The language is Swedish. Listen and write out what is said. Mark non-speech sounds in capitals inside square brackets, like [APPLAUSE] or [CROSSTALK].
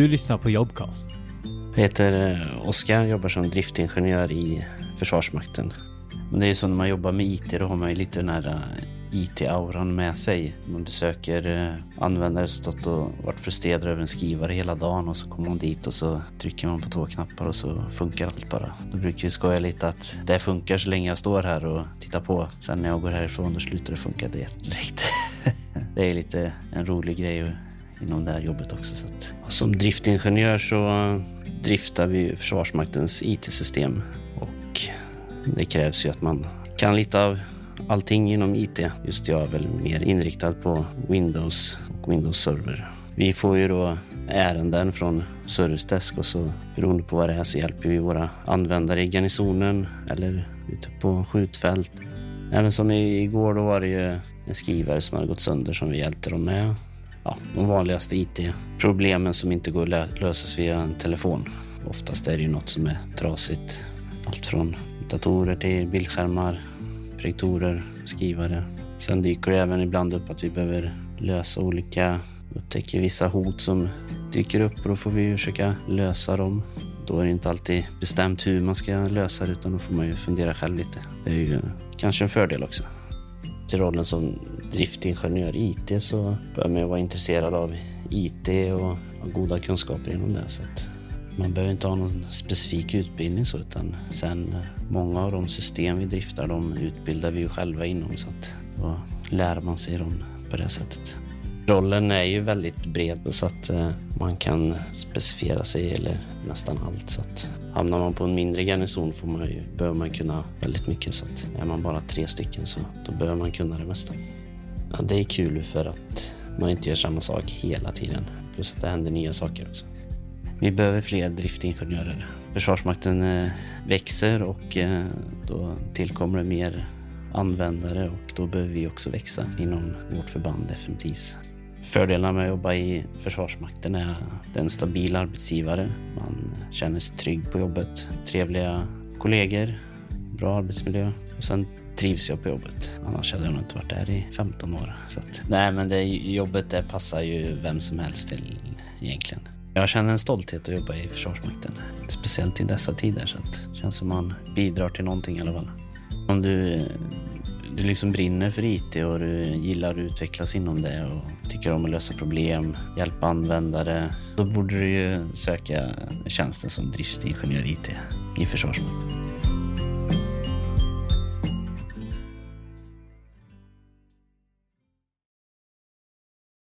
Du lyssnar på Jobcast. Jag heter Oskar Oskar, jobbar som driftingenjör i Försvarsmakten. Men det är ju så när man jobbar med IT, då har man ju lite den här eh, IT-auran med sig. Man besöker eh, användare som stått och varit frustrerade över en skrivare hela dagen och så kommer man dit och så trycker man på två knappar och så funkar allt bara. Då brukar vi skoja lite att det funkar så länge jag står här och tittar på. Sen när jag går härifrån då slutar det funka direkt. [LAUGHS] det är lite en rolig grej inom det här jobbet också. Så att. Som driftingenjör så driftar vi Försvarsmaktens IT-system och det krävs ju att man kan lite av allting inom IT. Just jag är väl mer inriktad på Windows och Windows Server. Vi får ju då ärenden från Servicedesk och så beroende på vad det är så hjälper vi våra användare i garnisonen eller ute på skjutfält. Även som igår då var det ju en skrivare som hade gått sönder som vi hjälpte dem med ja, de vanligaste IT-problemen som inte går att lösas via en telefon. Oftast är det ju något som är trasigt. Allt från datorer till bildskärmar, projektorer, skrivare. Sen dyker det även ibland upp att vi behöver lösa olika, upptäcker vissa hot som dyker upp och då får vi försöka lösa dem. Då är det inte alltid bestämt hur man ska lösa det utan då får man ju fundera själv lite. Det är ju kanske en fördel också till rollen som driftingenjör i IT så bör man vara intresserad av IT och ha goda kunskaper inom det. Så man behöver inte ha någon specifik utbildning så utan sen många av de system vi driftar de utbildar vi ju själva inom så att då lär man sig dem på det sättet. Rollen är ju väldigt bred så att eh, man kan specificera sig eller nästan allt. Så att hamnar man på en mindre garnison får man ju, behöver man kunna väldigt mycket. Så att är man bara tre stycken så då behöver man kunna det mesta. Ja, det är kul för att man inte gör samma sak hela tiden. Plus att det händer nya saker också. Vi behöver fler driftingenjörer. Försvarsmakten eh, växer och eh, då tillkommer det mer användare och då behöver vi också växa inom vårt förband FMTIS. Fördelarna med att jobba i Försvarsmakten är att det är en stabil arbetsgivare. Man känner sig trygg på jobbet, trevliga kollegor, bra arbetsmiljö och sen trivs jag på jobbet. Annars hade jag nog inte varit där i 15 år. Så att, nej, men det, jobbet det passar ju vem som helst till egentligen. Jag känner en stolthet att jobba i Försvarsmakten, speciellt i dessa tider. Så att det känns som man bidrar till någonting i alla fall. Om du du liksom brinner för IT och du gillar att utvecklas inom det och tycker om att lösa problem, hjälpa användare, då borde du ju söka tjänsten som driftsingenjör IT i Försvarsmakten.